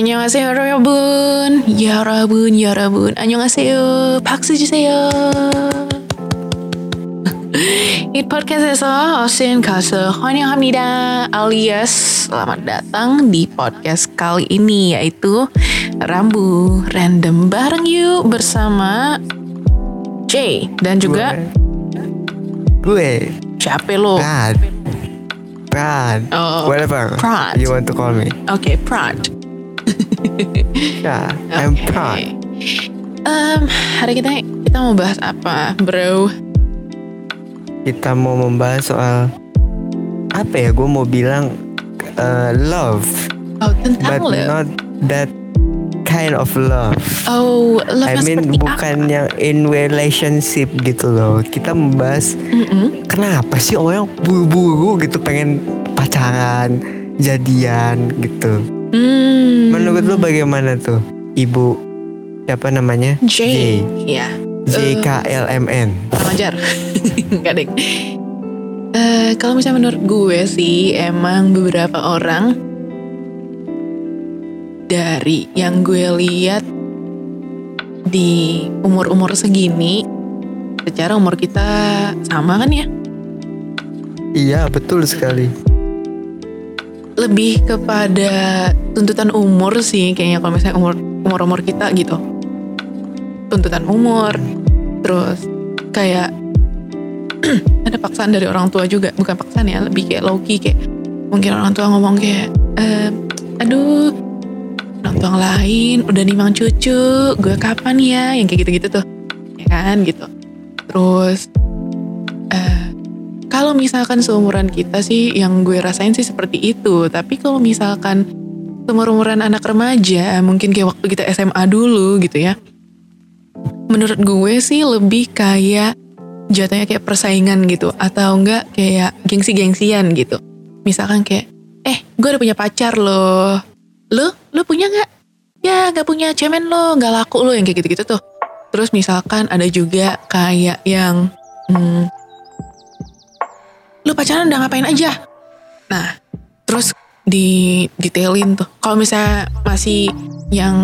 안녕하세요 여러분 여러분 여러분 안녕하세요 박수 주세요 이 podcast에서 Osin Kase 환영합니다 alias selamat datang di podcast kali ini yaitu Rambu Random bareng yuk bersama Jay dan juga gue siapa lo? Brad Brad Oh, whatever Brad. you want to call me Oke, Prad. yeah I'm Oke. Brad Em, hari kita kita mau bahas apa, bro? kita mau membahas soal apa ya gue mau bilang uh, love Oh, tentang but love. not that kind of love Oh, love I mean bukan yang in relationship gitu loh kita membahas apa? Mm-mm. kenapa sih orang buru-buru gitu pengen pacaran jadian gitu Hmm. menurut lu bagaimana tuh ibu siapa namanya J. Iya. JKLMN Kurang ajar. Enggak deh. Eh, kalau misalnya menurut gue sih emang beberapa orang dari yang gue lihat di umur-umur segini secara umur kita sama kan ya iya betul sekali lebih kepada tuntutan umur sih kayaknya kalau misalnya umur umur umur kita gitu. Tuntutan umur terus kayak ada paksaan dari orang tua juga. Bukan paksaan ya lebih kayak low-key kayak mungkin orang tua ngomong kayak "Eh, aduh orang tua lain udah nimang cucu gue kapan ya? Yang kayak gitu-gitu tuh. Ya kan gitu. Terus kalau misalkan seumuran kita sih yang gue rasain sih seperti itu. Tapi kalau misalkan seumur-umuran anak remaja mungkin kayak waktu kita SMA dulu gitu ya menurut gue sih lebih kayak jatuhnya kayak persaingan gitu atau enggak kayak gengsi-gengsian gitu. Misalkan kayak eh gue udah punya pacar loh. Lo lo punya nggak? Ya nggak punya cemen lo nggak laku lo yang kayak gitu-gitu tuh. Terus misalkan ada juga kayak yang hmm, lu pacaran udah ngapain aja? Nah terus di detailin tuh. Kalau misalnya masih yang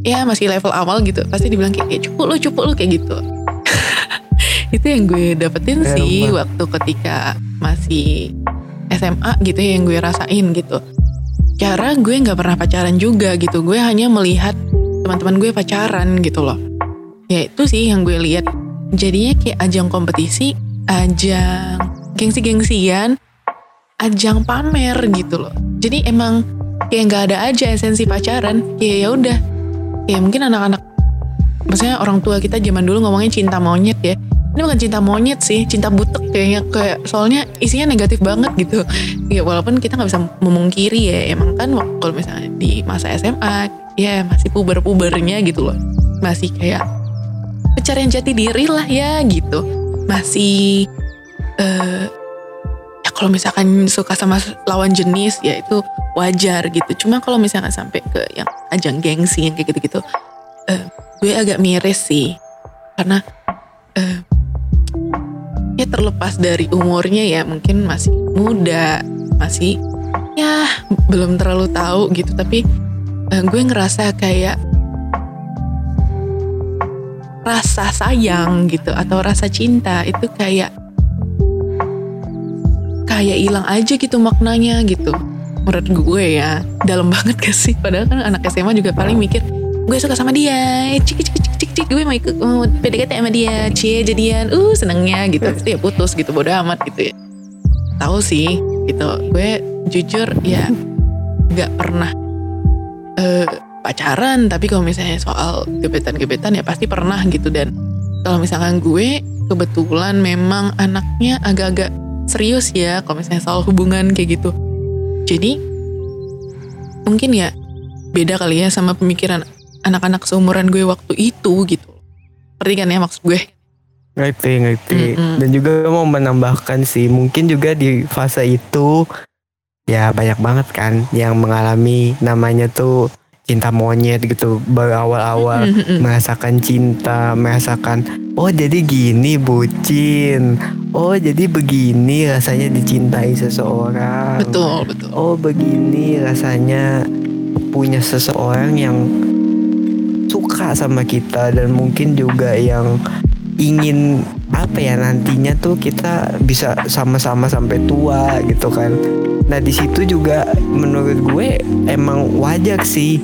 ya masih level awal gitu pasti dibilang kayak, kayak cupu lu cupu lu kayak gitu. Itu yang gue dapetin Ya, sih waktu ketika masih SMA gitu ya yang gue rasain gitu. Cara gue nggak pernah pacaran juga gitu. Gue hanya melihat teman-teman gue pacaran gitu loh. Ya itu sih yang gue lihat. Jadinya kayak ajang kompetisi ajang gengsi-gengsian ajang pamer gitu loh. Jadi emang kayak nggak ada aja esensi pacaran. Kayak ya udah. Kayak mungkin anak-anak maksudnya orang tua kita zaman dulu ngomongnya cinta monyet ya. Ini bukan cinta monyet sih cinta butek kayaknya. Kayak soalnya isinya negatif banget gitu. Ya walaupun kita nggak bisa memungkiri ya. Emang kan kalau misalnya di masa SMA ya masih puber-pubernya gitu loh. Masih kayak pencarian jati diri lah ya gitu. Masih eh ya kalau misalkan suka sama lawan jenis ya itu wajar gitu. Cuma kalau misalkan sampai ke yang ajang gengsi yang kayak gitu-gitu eh, gue agak miris sih. Karena eh, ya terlepas dari umurnya ya mungkin masih muda masih ya belum terlalu tahu gitu. Tapi eh, gue ngerasa kayak rasa sayang gitu atau rasa cinta itu kayak kayak hilang aja gitu maknanya gitu. Menurut gue ya dalam banget gak sih? Padahal kan anak SMA juga paling mikir gue suka sama dia cik cik cik cik cik gue mau ikut mau PDKT sama dia cie jadian uh senengnya gitu. Terus ya putus gitu bodo amat gitu ya. Tahu sih gitu. Gue jujur ya nggak pernah eh, pacaran tapi kalau misalnya soal gebetan-gebetan ya pasti pernah gitu. Dan kalau misalkan gue kebetulan memang anaknya agak-agak serius ya kalau misalnya soal hubungan kayak gitu. Jadi mungkin ya beda kali ya sama pemikiran anak-anak seumuran gue waktu itu gitu. Ngerti kan ya maksud gue? Ngerti ngerti. Mm-mm. dan juga mau menambahkan sih mungkin juga di fase itu ya banyak banget kan yang mengalami namanya tuh cinta monyet gitu berawal-awal Mm-mm. merasakan cinta merasakan oh jadi gini bucin oh jadi begini rasanya dicintai seseorang betul betul oh begini rasanya punya seseorang yang suka sama kita dan mungkin juga yang ingin apa ya nantinya tuh kita bisa sama-sama sampai tua gitu kan. Nah di situ juga menurut gue emang wajar sih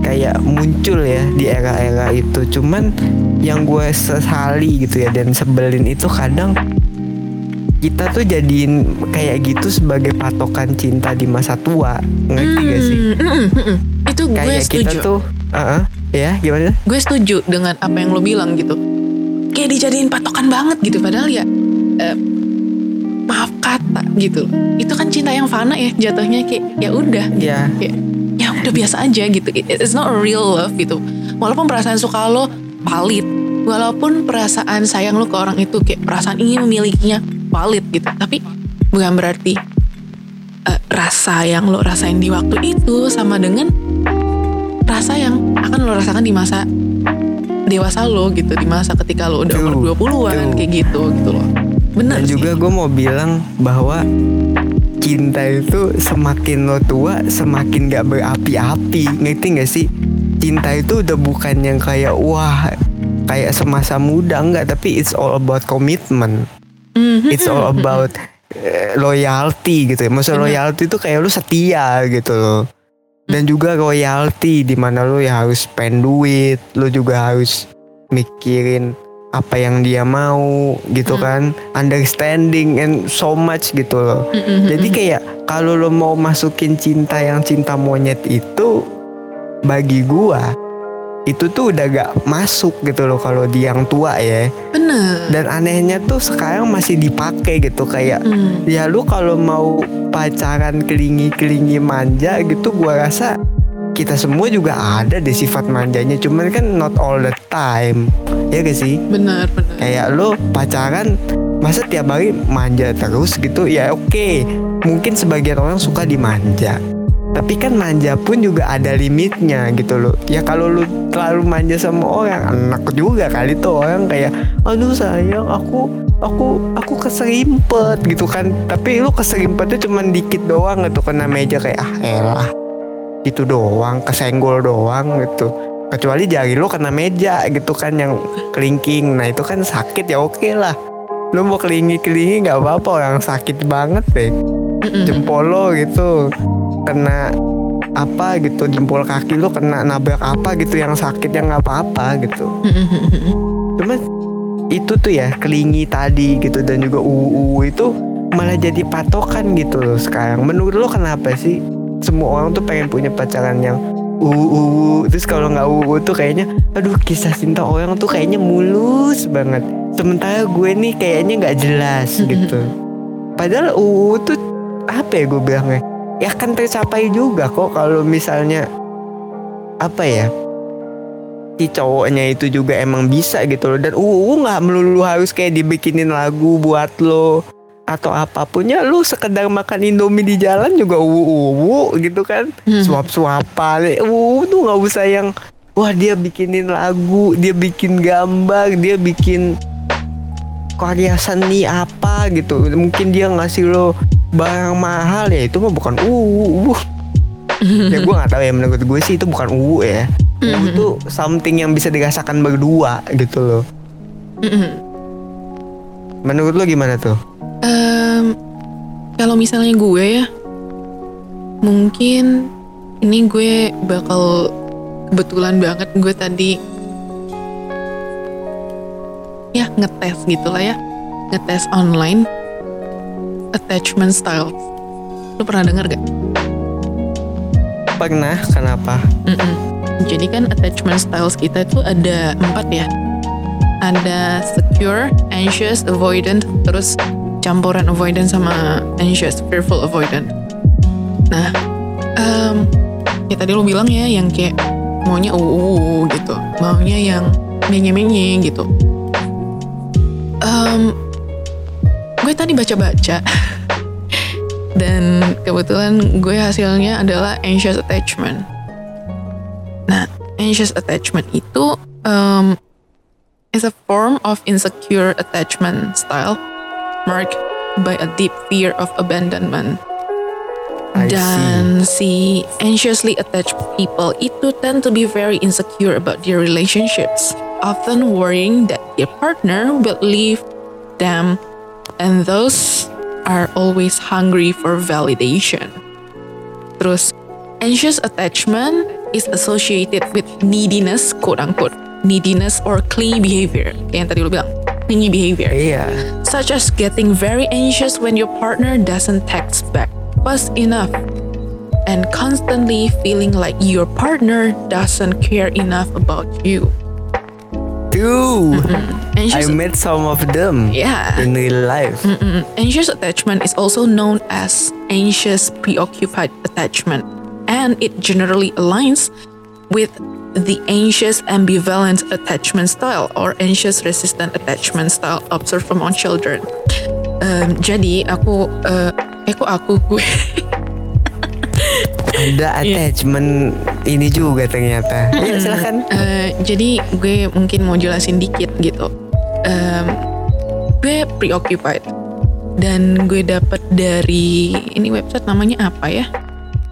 kayak muncul ya di era-era itu. Cuman yang gue sesali gitu ya dan sebelin itu kadang kita tuh jadiin kayak gitu sebagai patokan cinta di masa tua ngerti gak sih Hmm, mm, mm, mm. Itu gue kayak kita setuju. tuh uh ya gimana Gue setuju dengan apa yang lo bilang gitu. Kayak dijadiin patokan banget gitu. Padahal ya eh, maaf kata gitu. Itu kan cinta yang fana ya jatuhnya kayak ya udah ya kayak ya udah biasa aja gitu. It- it's not a real love gitu. Walaupun perasaan suka lo valid walaupun perasaan sayang lo ke orang itu kayak perasaan ingin memilikinya valid gitu. Tapi bukan berarti eh, rasa yang lo rasain di waktu itu sama dengan rasa yang akan lo rasakan di masa dewasa lo gitu di masa ketika lo udah umur Tuh, 20-an tuh. kayak gitu gitu loh. Bener dan sih. juga gue mau bilang bahwa cinta itu semakin lo tua semakin gak berapi-api ngerti gak sih cinta itu udah bukan yang kayak wah kayak semasa muda enggak tapi it's all about commitment Mhm, it's all about eh, loyalty gitu ya. Maksud Bener. loyalty itu kayak lu setia gitu loh. Dan juga royalty di mana lu ya harus spend duit, lu juga harus mikirin apa yang dia mau gitu Hmm. kan, understanding and so much gitu loh. mhm, Jadi mhm. kayak kalau lo mau masukin cinta yang cinta monyet itu bagi gua itu tuh udah gak masuk gitu loh kalau di yang tua ya. bener Dan anehnya tuh sekarang masih dipakai gitu kayak Hmm. ya lu kalau mau pacaran kelingi-kelingi manja gitu gua rasa kita semua juga ada deh sifat manjanya cuman kan not all the time. Ya gak sih? Bener bener kayak lu pacaran masa tiap hari manja terus gitu? Ya oke. Mungkin sebagian orang suka dimanja. Tapi kan manja pun juga ada limitnya gitu loh. Ya kalau lu terlalu manja sama orang enak juga kali tuh orang kayak aduh sayang aku aku aku keserimpet gitu kan. Tapi lu keserimpetnya cuma dikit doang gitu kena meja kayak ah elah itu doang kesenggol doang gitu. Kecuali jari lu kena meja gitu kan yang kelingking. Nah itu kan sakit ya oke lah. Lu mau kelingi kelingi nggak apa-apa orang sakit banget deh. Jempol lo gitu kena apa gitu jempol kaki lu kena nabrak apa gitu yang sakit yang nggak apa-apa gitu. Cuman itu tuh ya kelingi tadi gitu dan juga uu itu malah jadi patokan gitu loh sekarang. Menurut lo kenapa sih semua orang tuh pengen punya pacaran yang uu terus kalau nggak uu tuh kayaknya aduh kisah cinta orang tuh kayaknya mulus banget. Sementara gue nih kayaknya nggak jelas gitu. Padahal uu tuh apa ya gue bilangnya? Ya kan tercapai juga kok kalau misalnya apa ya si cowoknya itu juga emang bisa gitu loh. Dan uu nggak melulu harus kayak dibikinin lagu buat lo atau apa pun ya lu sekedar makan indomie di jalan juga uu gitu kan. Hmm. suap suapan uu tuh nggak usah yang wah dia bikinin lagu dia bikin gambar dia bikin karya seni apa gitu. Mungkin dia ngasih lo barang mahal ya itu mah bukan uu ya gue nggak tahu ya menurut gue sih itu bukan uu ya. Uu Mhm. tuh something yang bisa dirasakan berdua gitu loh. Mm-mm. menurut lo gimana tuh Em, kalau misalnya gue ya, mungkin ini gue bakal kebetulan banget gue tadi ya ngetes gitu lah ya, ngetes online attachment styles. Lu pernah denger gak? pernah kenapa Mm-mm. Jadi kan attachment styles kita itu ada empat ya. Ada secure, anxious, avoidant, terus campuran avoidant sama anxious, fearful avoidant. Nah, em, ya tadi lo bilang ya yang kayak maunya uu gitu, maunya yang menye-menye gitu. Em, gue tadi baca-baca dan kebetulan gue hasilnya adalah anxious attachment. Nah, anxious attachment itu um, is a form of insecure attachment style marked by a deep fear of abandonment. I see. Dan si anxiously attached people itu tend to be very insecure about their relationships, often worrying that their partner will leave them, and those are always hungry for validation. Terus, anxious attachment is associated with neediness, quote unquote, neediness or clingy behavior. Kayak yang tadi lu bilang, clingy behavior Yeah. such as getting very anxious when your partner doesn't text back fast enough and constantly feeling like your partner doesn't care enough about you. Dude, I Anxious, met some of them yeah. in real life. Mm, Anxious attachment is also known as anxious preoccupied attachment, and it generally aligns with the anxious ambivalent attachment style or anxious resistant attachment style observed among children. Um, jadi aku, uh, kok aku gue Ada Iya. attachment ini juga ternyata. Iya silakan. Eh, jadi gue mungkin mau jelasin dikit gitu. Em, gue preoccupied dan gue dapat dari ini website namanya apa ya?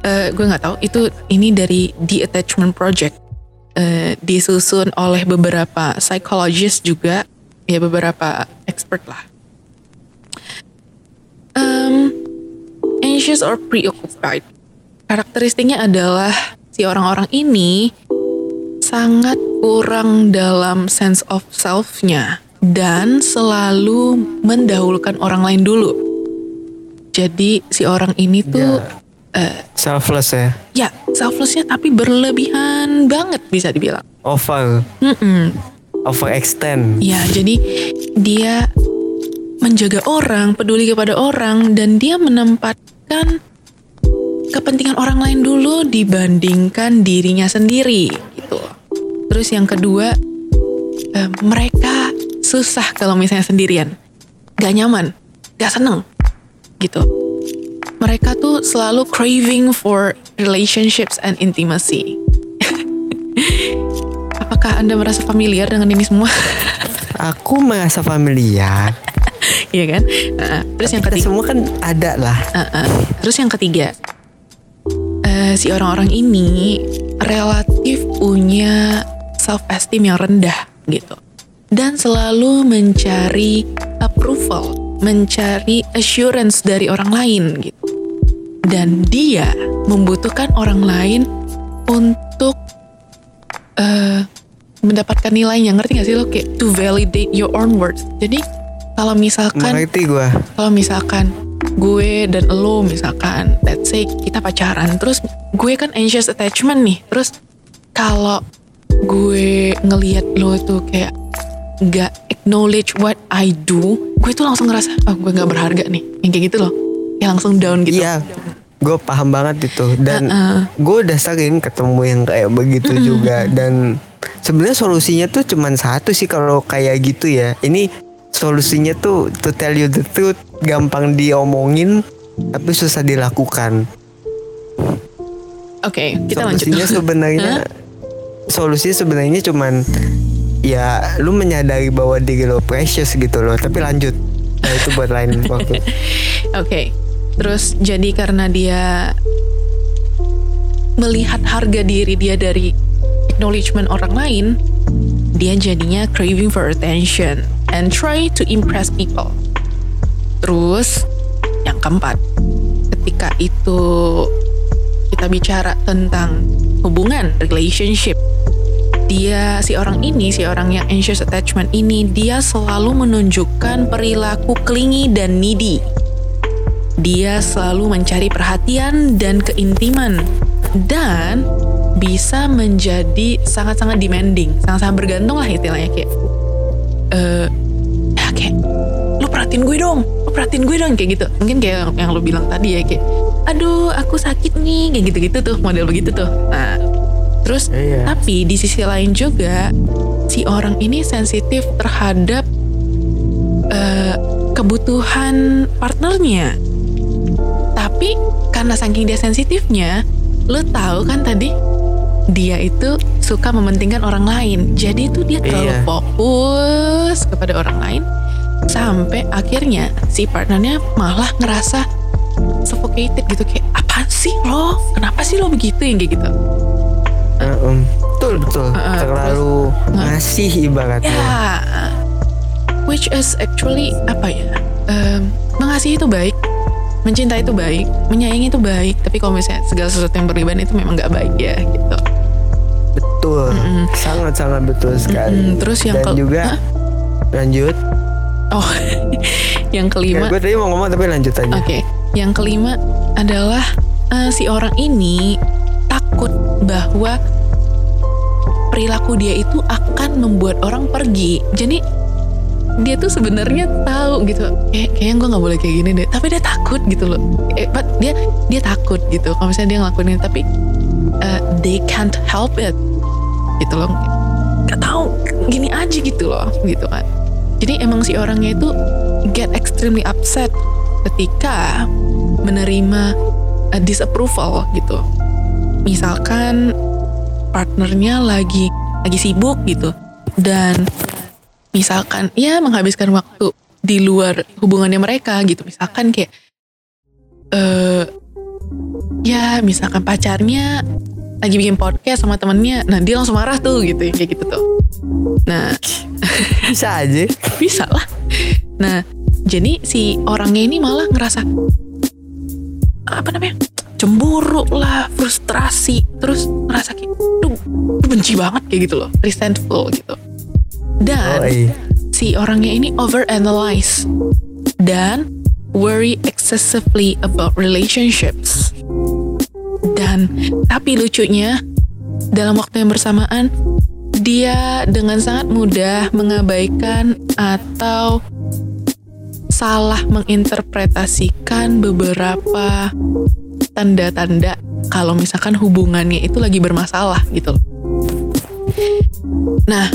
Eh, gue nggak tahu. Itu ini dari The Attachment Project. Eh, disusun oleh beberapa psychologist juga, ya beberapa expert lah. Em, anxious or preoccupied. Karakteristiknya adalah si orang-orang ini sangat kurang dalam sense of self-nya dan selalu mendahulukan orang lain dulu. Jadi si orang ini tuh Selfless ya. ya selflessnya tapi berlebihan banget bisa dibilang. Over. Mm-mm. Overextend. Ya jadi dia menjaga orang, peduli kepada orang dan dia menempatkan kepentingan orang lain dulu dibandingkan dirinya sendiri gitu. Terus yang kedua eh, mereka susah kalau misalnya sendirian, gak nyaman, gak seneng gitu. Mereka tuh selalu craving for relationships and intimacy. Apakah anda merasa familiar dengan ini semua? Aku merasa familiar. Iya kan? Nah, terus yang Kita ketiga, semua kan ada lah. Uh, uh. Terus yang ketiga, eh, si orang-orang ini relatif punya self esteem yang rendah gitu, dan selalu mencari approval, mencari assurance dari orang lain gitu, dan dia membutuhkan orang lain untuk eh, mendapatkan nilainya ngerti gak sih lo kayak to validate your own words. Jadi kalau misalkan gue. kalau misalkan gue dan lo misalkan let's say kita pacaran terus gue kan anxious attachment nih terus kalau gue ngelihat lo tuh kayak nggak acknowledge what I do gue tuh langsung ngerasa oh gue nggak berharga nih yang kayak gitu loh yang langsung down gitu Iya. Gue paham banget itu. Dan Uh-uh. gue udah sering ketemu yang kayak begitu juga. Dan sebenarnya solusinya tuh cuman satu sih kalau kayak gitu ya. Ini solusinya tuh to tell you the truth gampang diomongin tapi susah dilakukan. oke kita lanjut Solusinya sebenarnya solusi sebenarnya cuman ya lu menyadari bahwa diri lo precious gitu loh. Tapi lanjut. Nah itu buat lain waktu. Oke, terus jadi karena dia melihat harga diri dia dari acknowledgement orang lain, dia jadinya craving for attention and try to impress people. Terus yang keempat, ketika itu kita bicara tentang hubungan, relationship, dia si orang ini, si orang yang anxious attachment ini, dia selalu menunjukkan perilaku clingy dan needy. Dia selalu mencari perhatian dan keintiman dan bisa menjadi sangat-sangat demanding, sangat-sangat bergantung lah istilahnya kayak eh ya kayak lu perhatiin gue dong, lu perhatiin gue dong kayak gitu. Mungkin kayak yang, yang lu bilang tadi ya kayak aduh aku sakit nih kayak gitu-gitu tuh model begitu tuh. Nah, terus Iya. tapi di sisi lain juga si orang ini sensitif terhadap eh, kebutuhan partnernya. Tapi karena saking dia sensitifnya, lo tahu kan tadi? Dia itu suka mementingkan orang lain. Jadi itu dia terlalu Iya. fokus kepada orang lain sampai akhirnya si partnernya malah ngerasa suffocated gitu kayak apa sih lo? Kenapa sih lo begitu? Yang kayak gitu. Uh, um, betul betul. Uh, uh, terlalu uh. ngasih ibaratnya. Ya. Which is actually apa ya? Em, mengasihi itu baik mencintai itu baik menyayangi itu baik tapi kalau misalnya segala sesuatu yang berlebihan itu memang nggak baik ya gitu. Betul. Mm-mm. sangat sangat betul sekali. Mm-mm, terus yang dan juga Hah? lanjut. Oh yang ya, kelima gue tadi mau ngomong tapi lanjut aja. Oke, yang kelima adalah eh, si orang ini takut bahwa perilaku dia itu akan membuat orang pergi. Jadi dia tuh sebenarnya tahu gitu, kayak kayaknya gue nggak boleh kayak gini deh. Tapi dia takut gitu loh. Eh, but dia dia takut gitu. Kalau misalnya dia ngelakuin ini, tapi eh, they can't help it, gitu loh. Gak tahu, gini aja gitu loh, gitu kan. Jadi emang si orangnya itu get extremely upset ketika menerima uh, disapproval gitu. Misalkan partnernya lagi lagi sibuk gitu dan misalkan ya menghabiskan waktu di luar hubungannya mereka gitu. Misalkan kayak eh ya misalkan pacarnya lagi bikin podcast sama temennya, nah dia langsung marah tuh gitu kayak gitu tuh. Nah, bisa aja bisa lah. Nah, jadi si orangnya ini malah ngerasa apa namanya cemburu lah, frustrasi, terus ngerasa kayak, duh, benci banget kayak gitu loh, resentful gitu. Dan oh, iya. si orangnya ini overanalyze dan worry excessively about relationships. Dan tapi lucunya dalam waktu yang bersamaan dia dengan sangat mudah mengabaikan atau salah menginterpretasikan beberapa tanda-tanda kalau misalkan hubungannya itu lagi bermasalah gitu loh. Nah,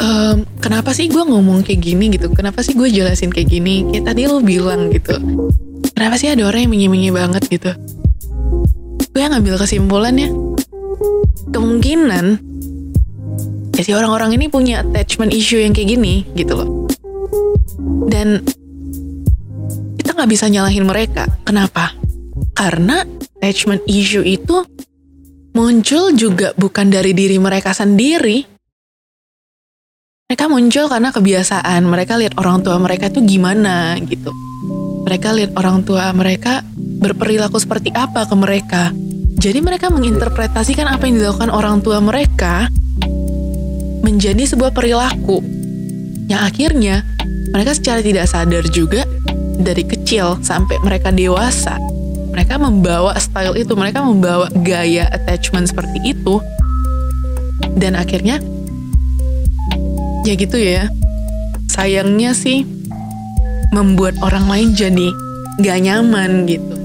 em, kenapa sih gue ngomong kayak gini gitu? Kenapa sih gue jelasin kayak gini? Kayak tadi lo bilang gitu. Kenapa sih ada orang yang menye-menye banget gitu? Gue yang ngambil kesimpulannya, kemungkinan ya si orang-orang ini punya attachment issue yang kayak gini gitu loh. Dan kita nggak bisa nyalahin mereka. Kenapa? Karena attachment issue itu muncul juga bukan dari diri mereka sendiri. Mereka muncul karena kebiasaan. Mereka lihat orang tua mereka tuh gimana gitu. Mereka lihat orang tua mereka berperilaku seperti apa ke mereka. Jadi mereka menginterpretasikan apa yang dilakukan orang tua mereka menjadi sebuah perilaku yang akhirnya mereka secara tidak sadar juga dari kecil sampai mereka dewasa mereka membawa style itu mereka membawa gaya attachment seperti itu dan akhirnya ya gitu ya. Sayangnya sih membuat orang lain jadi gak nyaman gitu.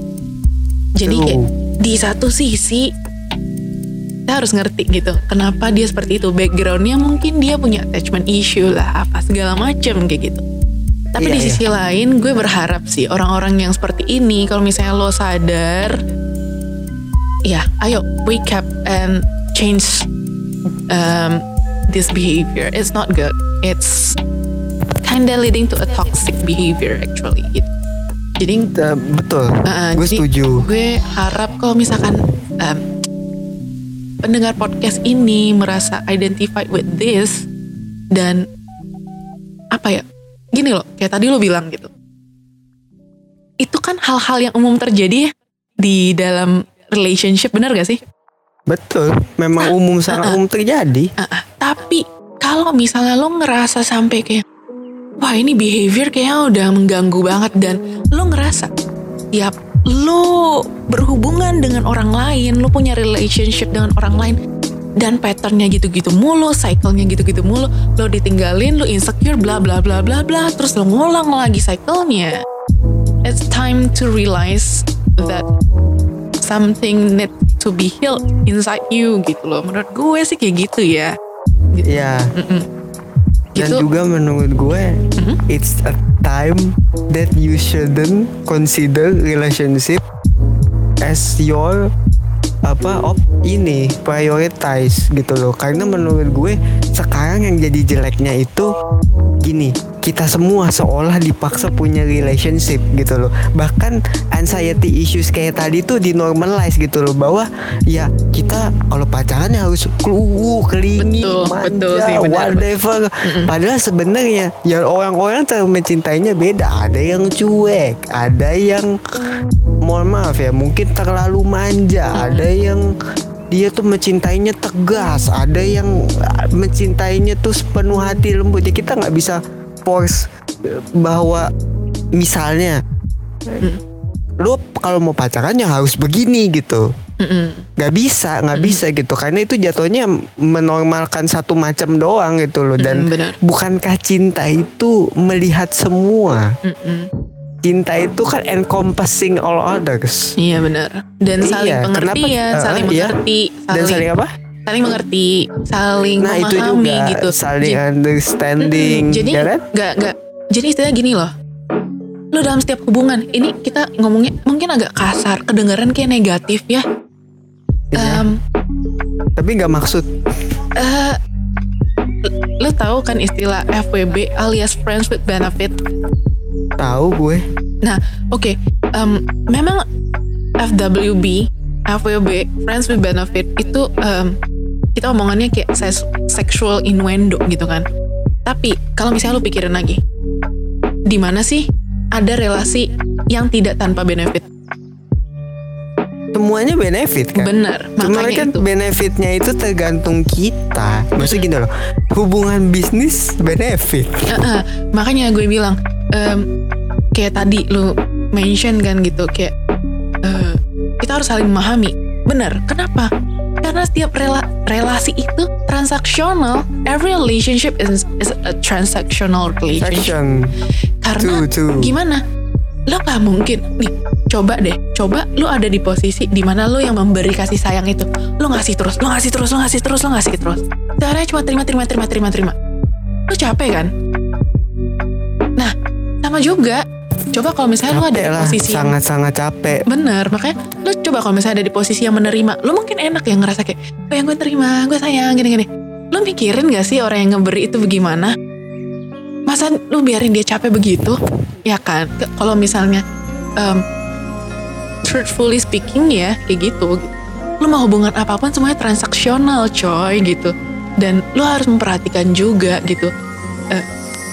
Jadi kayak di satu sisi kita harus ngerti gitu kenapa dia seperti itu. Backgroundnya mungkin dia punya attachment issue lah apa segala macem kayak gitu. Tapi Iya, di sisi lain gue berharap sih orang-orang yang seperti ini kalau misalnya lo sadar ya ayo wake up and change um, this behavior it's not good it's kinda leading to a toxic behavior actually gitu. jadi Eh, betul Uh, gue jadi setuju Gue harap kalau misalkan um, pendengar podcast ini merasa identified with this dan apa ya? Gini loh, kayak tadi lo bilang gitu. Itu kan hal-hal yang umum terjadi ya di dalam relationship, benar gak sih? Betul memang umum sangat umum terjadi Ah, ah. tapi kalau misalnya lo ngerasa sampai kayak wah ini behavior kayaknya udah mengganggu banget dan lo ngerasa tiap lo berhubungan dengan orang lain, lo punya relationship dengan orang lain dan patternnya gitu-gitu mulu, cycle-nya gitu-gitu mulu, lo ditinggalin, lo insecure, bla bla bla bla bla, terus lo ngulang lagi cycle-nya. It's time to realize that something need to be healed inside you gitu loh. Menurut gue sih kayak gitu ya. Gitu. ya Mm-mm. dan Gitu. juga menurut gue Mhm. it's a time that you shouldn't consider relationship as your apa op ini prioritize gitu loh karena menurut gue sekarang yang jadi jeleknya itu gini kita semua seolah dipaksa punya relationship gitu loh. Bahkan anxiety issues kayak tadi tuh dinormalize gitu loh. Bahwa ya kita kalau pacaran ya harus keluar kelingi Betul, manja betul sih, benar. whatever. Padahal sebenarnya ya orang-orang cara mencintainya beda. Ada yang cuek ada yang mohon maaf ya mungkin terlalu manja ada yang dia tuh mencintainya tegas. Ada yang mencintainya tuh sepenuh hati lembut. Ya kita nggak bisa force uh, bahwa misalnya lu kalau mau pacaran ya harus begini gitu. Mm-mm. nggak bisa nggak bisa gitu. Karena itu jatuhnya menormalkan satu macam doang gitu loh. Dan Mm, bukankah cinta itu melihat semua? Mm-mm. Cinta itu kan encompassing all others Iya benar. Dan saling Iya, pengertian, kenapa- saling uh, iya. mengerti, dan saling apa saling mengerti, saling nah itu memahami juga gitu. saling Jadi- understanding Mm-mm. Jadi ya kan nggak nggak. Jadi istilahnya gini loh. Lo dalam setiap hubungan ini kita ngomongnya mungkin agak kasar, kedengaran kayak negatif ya. Iya. Em, tapi nggak maksud eh, lo tahu kan istilah FWB alias friends with benefit? Tahu gue Nah, oke, em, memang FWB, FWB, friends with benefit itu em, kita omongannya kayak ses- sexual innuendo gitu kan. Tapi kalau misalnya lu pikirin lagi, di mana sih ada relasi yang tidak tanpa benefit? semuanya benefit kan Bener, Cuma makanya kan itu. benefitnya itu tergantung kita. Maksudnya gini loh, hubungan bisnis benefit. Eh, eh, makanya gue bilang em, kayak tadi lu mention kan gitu kayak eh, kita harus saling memahami. Bener, kenapa? Karena setiap rela- relasi itu transaksional. Every relationship is, is a transactional relationship. Karena two two. gimana? Lo gak mungkin nih. Coba deh, coba lu ada di posisi di mana lo yang memberi kasih sayang itu. Lo ngasih terus, lo ngasih terus, lo ngasih terus, lo ngasih terus. Caranya cuma terima, terima, terima, terima, terima. Lo capek kan? Sama juga. Coba kalau misalnya lo ada Capek di lah, posisi sangat-sangat capek. bener, makanya lo coba kalau misalnya ada di posisi yang menerima, lo mungkin enak ya ngerasa kayak, oh yang gue terima, gue sayang, gini-gini. Lo mikirin gak sih orang yang ngeberi itu bagaimana? Masa lo biarin dia capek begitu? Ya kan? Kalau misalnya em, truthfully speaking ya kayak gitu. Lo mau hubungan apa pun semuanya transaksional coy gitu. Dan lo harus memperhatikan juga gitu. Eh,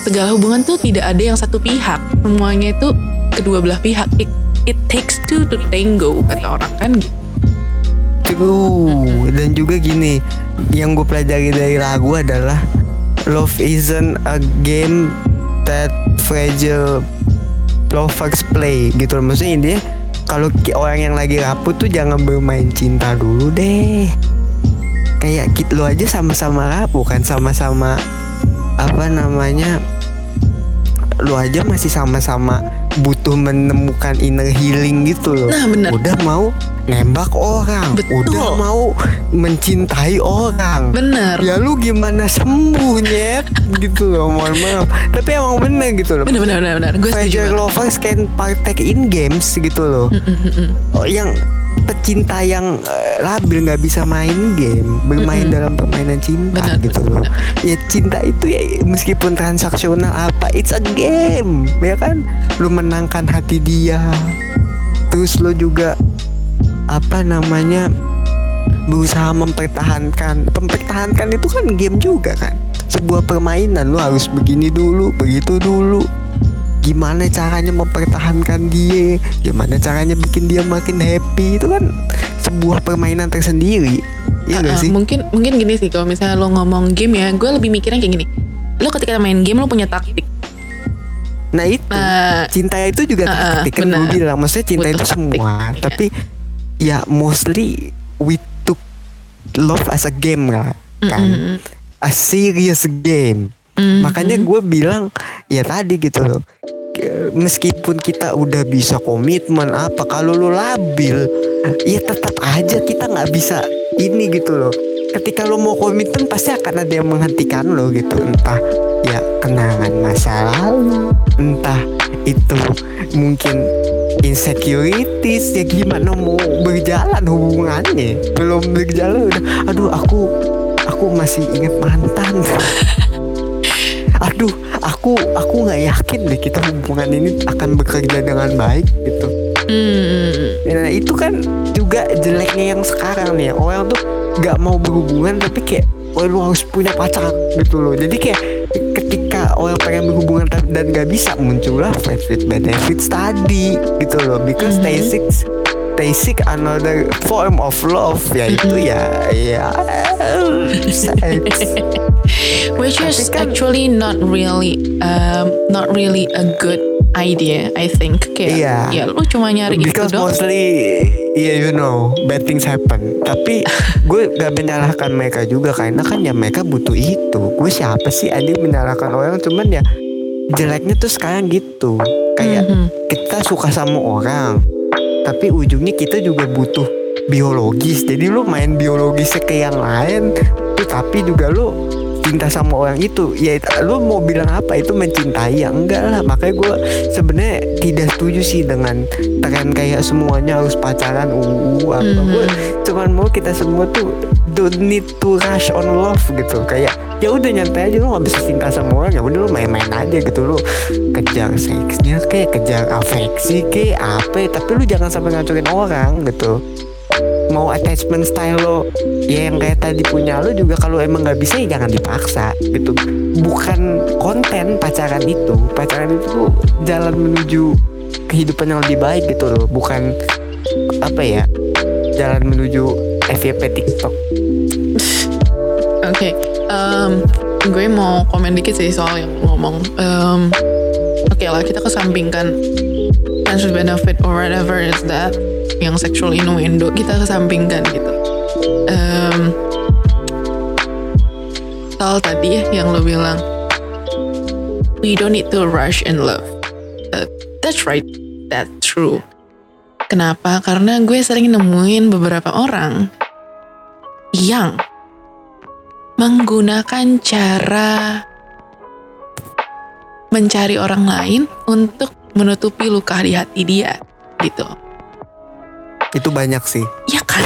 segala hubungan tuh tidak ada yang satu pihak. Semuanya itu kedua belah pihak. It, it takes two to tango kata orang kan gitu. Dan juga gini, yang gue pelajari dari lagu adalah love isn't a game that fragile lovers play gitu loh. Maksudnya intinya kalau orang yang lagi rapuh tuh jangan bermain cinta dulu deh. Kayak kita lo aja sama-sama rapuh kan, sama-sama apa namanya lu aja masih sama-sama butuh menemukan inner healing gitu loh. Nah, bener. Udah mau nembak orang, Betul. udah mau mencintai orang. Bener. Ya lu gimana sembuh nyet gitu loh, mohon maaf. Tapi emang bener gitu loh. Bener bener bener bener. Gue setuju lovers can partake in games gitu loh. Mm, mm. Oh, yang pecinta yang eh, labil nggak bisa main game, bermain Mm-mm. dalam permainan cinta Benar, gitu benar, loh. Ya cinta itu ya meskipun transaksional apa, it's a game, ya kan? Lu menangkan hati dia, terus lu juga apa namanya berusaha mempertahankan, mempertahankan itu kan game juga kan? Sebuah permainan lu harus begini dulu, begitu dulu. Gimana caranya mempertahankan dia? Gimana caranya bikin dia makin happy? Itu kan sebuah permainan tersendiri. Iya gak Ah, sih? mungkin mungkin gini sih kalau misalnya lo ngomong game ya, gue lebih mikirnya kayak gini. Lo ketika main game lo punya taktik. Nah itu Nah, cinta itu juga ah, taktik kan gue bilang. Maksudnya cinta Butuh itu taktik, semua. iya. Tapi ya mostly we took love as a game lah kan. mm, mm, A serious game. Mm, Makanya gue bilang ya tadi gitu loh. Meskipun kita udah bisa komitmen apa, kalau lo labil, ya tetap aja kita nggak bisa ini gitu loh. Ketika lo mau komitmen pasti akan ada yang menghentikan lo gitu. Entah ya kenangan masa lalu, entah itu mungkin insecurities ya gimana mau berjalan hubungannya belum berjalan udah aduh aku aku masih ingat mantan aduh aku aku nggak yakin deh kita hubungan ini akan bekerja dengan baik gitu. Hmm. nah itu kan juga jeleknya yang sekarang nih. Orang tuh nggak mau berhubungan tapi kayak oh lu harus punya pacar gitu loh. Jadi kayak ketika orang pengen berhubungan dan nggak bisa muncullah friends with benefits tadi gitu loh. Because they seek they seek another form of love. Yaitu ya ya. Sex Which is kan- actually not really um, not really a good idea I think. Kayak Iya. ya lu cuma nyari because itu dong mostly yeah you know bad things happen. Tapi gue gak menyalahkan mereka juga karena kan ya mereka butuh itu. Gue siapa sih? Anjing menyalahkan orang cuman ya jeleknya tuh sekarang gitu. Kayak Mhm. kita suka sama orang tapi ujungnya kita juga butuh biologis. Jadi lu main biologisnya ke yang lain tapi juga lu cinta sama orang itu. Ya lu mau bilang apa? Itu mencintai ya enggak lah. Makanya gue sebenarnya tidak setuju sih dengan tren kayak semuanya harus pacaran uh apa. Mhm. gue cuman mau kita semua tuh don't need to rush on love gitu. Kayak ya udah nyantai aja lu nggak bisa cinta sama orang. Ya udah lu main-main aja gitu. Lu kejar seksnya kayak kejar afeksi kayak apa. Tapi lu jangan sampai ngancurin orang gitu mau attachment style lo. Ya yang kayak tadi punya lo juga kalau emang nggak bisa ya jangan dipaksa gitu. Bukan konten pacaran itu. Pacaran itu jalan menuju kehidupan yang lebih baik gitu loh. Bukan apa ya jalan menuju FYP TikTok. Oke, em, gue mau komen dikit sih soal yang ngomong. Em, Oke lah, kita kesampingkan friends with benefit or whatever is that yang sexual innuendo kita kesampingkan gitu. Em, soal tadi ya yang lo bilang, we don't need to rush in love. Uh, that's right, that's true. Kenapa? Karena gue sering nemuin beberapa orang yang menggunakan cara mencari orang lain untuk menutupi luka di hati dia gitu. Itu banyak sih. Ya kan?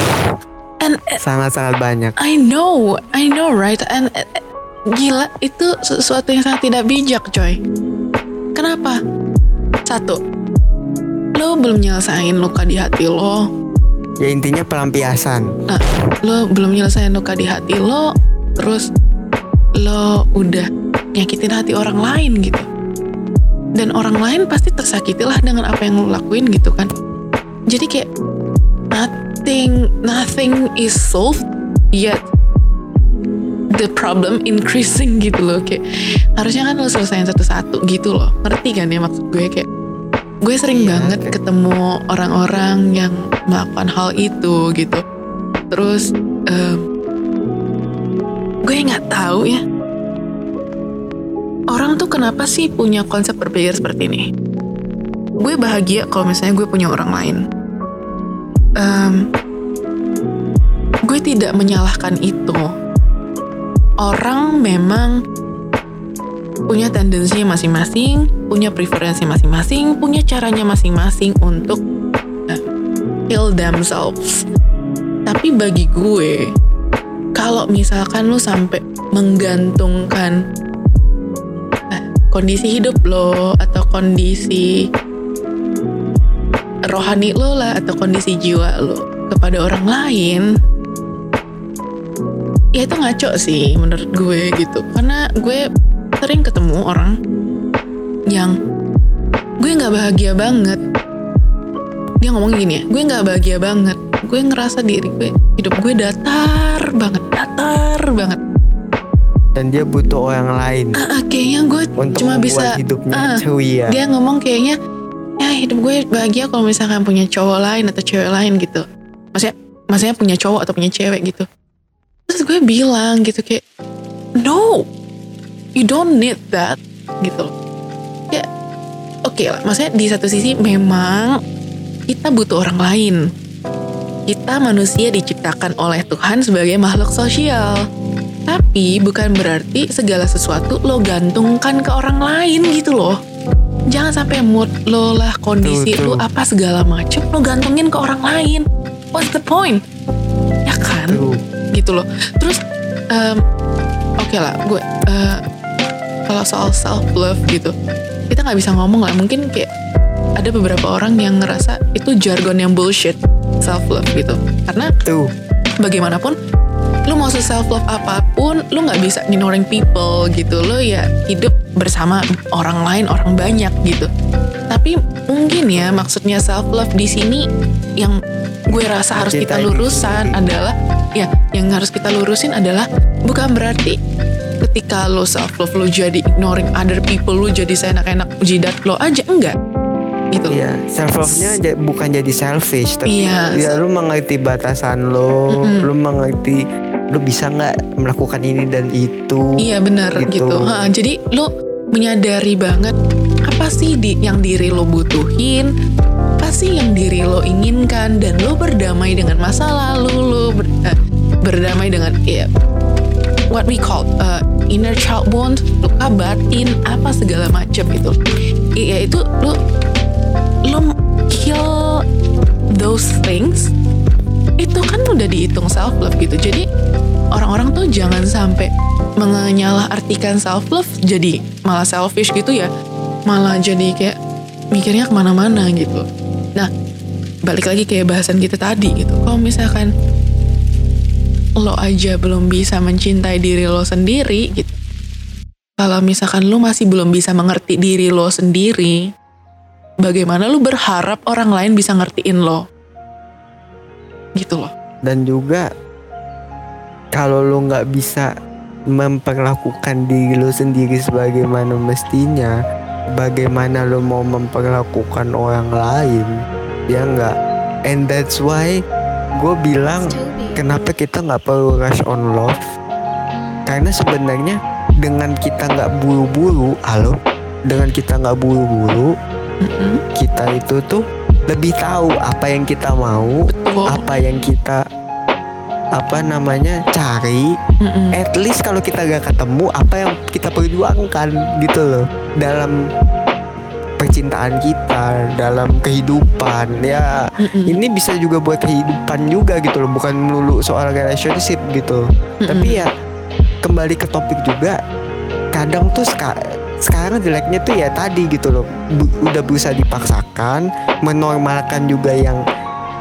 And uh, sangat-sangat banyak. I know I know right? And uh, gila itu sesuatu yang sangat tidak bijak coy. Kenapa? Satu lo belum nyelesain luka di hati lo. Ya intinya pelampiasan. Nah, lo belum nyelesain luka di hati lo, terus lo udah nyakitin hati orang lain gitu. Dan orang lain pasti tersakiti lah dengan apa yang lo lakuin gitu kan. Jadi kayak nothing, nothing is solved yet the problem increasing gitu loh. Kayak harusnya kan lo selesain satu-satu gitu loh. Ngerti kan ya maksud gue? Kayak gue sering Iya, banget ketemu orang-orang yang melakukan hal itu gitu. Terus em, gue nggak tahu ya orang tuh kenapa sih punya konsep berpikir seperti ini? Gue bahagia kalau misalnya gue punya orang lain. Em, gue tidak menyalahkan itu. Orang memang punya tendensinya masing-masing, punya preferensi masing-masing, punya caranya masing-masing untuk uh, heal themselves. Tapi bagi gue, kalau misalkan lu sampai menggantungkan kondisi hidup lo atau kondisi rohani lo lah atau kondisi jiwa lo kepada orang lain, ya itu ngaco sih menurut gue gitu. Karena gue sering ketemu orang yang gue nggak bahagia banget. Dia ngomong gini ya, gue nggak bahagia banget. Gue ngerasa diri gue hidup gue datar banget, datar banget. Dan dia butuh orang lain. Ah, ah, kayaknya gue untuk cuma bisa hidupnya ah, ceria dia ngomong kayaknya ya hidup gue bahagia kalau misalkan punya cowok lain atau cewek lain gitu. Maksudnya maksudnya punya cowok atau punya cewek gitu. Terus gue bilang gitu kayak no you don't need that gitu. Ya oke lah maksudnya di satu sisi memang kita butuh orang lain. Kita manusia diciptakan oleh Tuhan sebagai makhluk sosial tapi bukan berarti segala sesuatu lo gantungkan ke orang lain gitu loh. Jangan sampai mood lo lah, kondisi Betul, lo betul. apa segala macem lo gantungin ke orang lain. What's the point? Ya kan? Gitu loh. Terus, em, oke lah, gue eh, kalau soal self love gitu kita nggak bisa ngomong lah mungkin kayak ada beberapa orang yang ngerasa itu jargon yang bullshit self love gitu karena tuh bagaimanapun lu mau self love apa pun lu nggak bisa ignoring people gitu lo ya hidup bersama orang lain orang banyak gitu tapi mungkin ya maksudnya self love di sini yang gue rasa harus kita lurusan sendiri. adalah ya yang harus kita lurusin adalah bukan berarti ketika lo self love lo jadi ignoring other people lo jadi seenak-enak jidat lo aja enggak gitu Iya, self love-nya bukan jadi selfish, tapi Iya. ya lu mengerti batasan lo, Mm-mm. lu mengerti lu bisa nggak melakukan ini dan itu. Iya benar Gitu. gitu. Ha, jadi lo menyadari banget apa sih di, yang diri lo butuhin, apa sih yang diri lo inginkan, dan lo berdamai dengan masa lalu lo ber- eh, berdamai dengan ya what we call uh, inner child wound, luka batin, apa segala macam itu. Iya itu lo lo heal those things itu kan udah dihitung self love gitu. Jadi orang-orang tuh jangan sampai menyalah-artikan self love jadi malah selfish gitu ya. Malah jadi kayak mikirnya ke mana-mana gitu. Nah balik lagi kayak bahasan kita tadi gitu. Kalau misalkan lo aja belum bisa mencintai diri lo sendiri gitu. Kalau misalkan lo masih belum bisa mengerti diri lo sendiri bagaimana lo berharap orang lain bisa ngertiin lo gitu loh Dan juga kalau lu nggak bisa memperlakukan diri lu sendiri sebagaimana mestinya, bagaimana lu mau memperlakukan orang lain? Ya enggak. And that's why gue bilang kenapa kita nggak perlu rush on love karena sebenarnya dengan kita nggak buru-buru halo dengan kita nggak buru-buru Mm-mm. kita itu tuh lebih tahu apa yang kita mau Betul. apa yang kita apa namanya cari Mm-mm. at least kalau kita gak ketemu apa yang kita perjuangkan gitu loh dalam percintaan kita dalam kehidupan ya Mm-mm. ini bisa juga buat kehidupan juga gitu loh bukan melulu soal relationship gitu Mm-mm. tapi ya kembali ke topik juga kadang tuh sekarang jeleknya tuh ya tadi gitu loh bu- udah berusaha dipaksakan menormalkan juga yang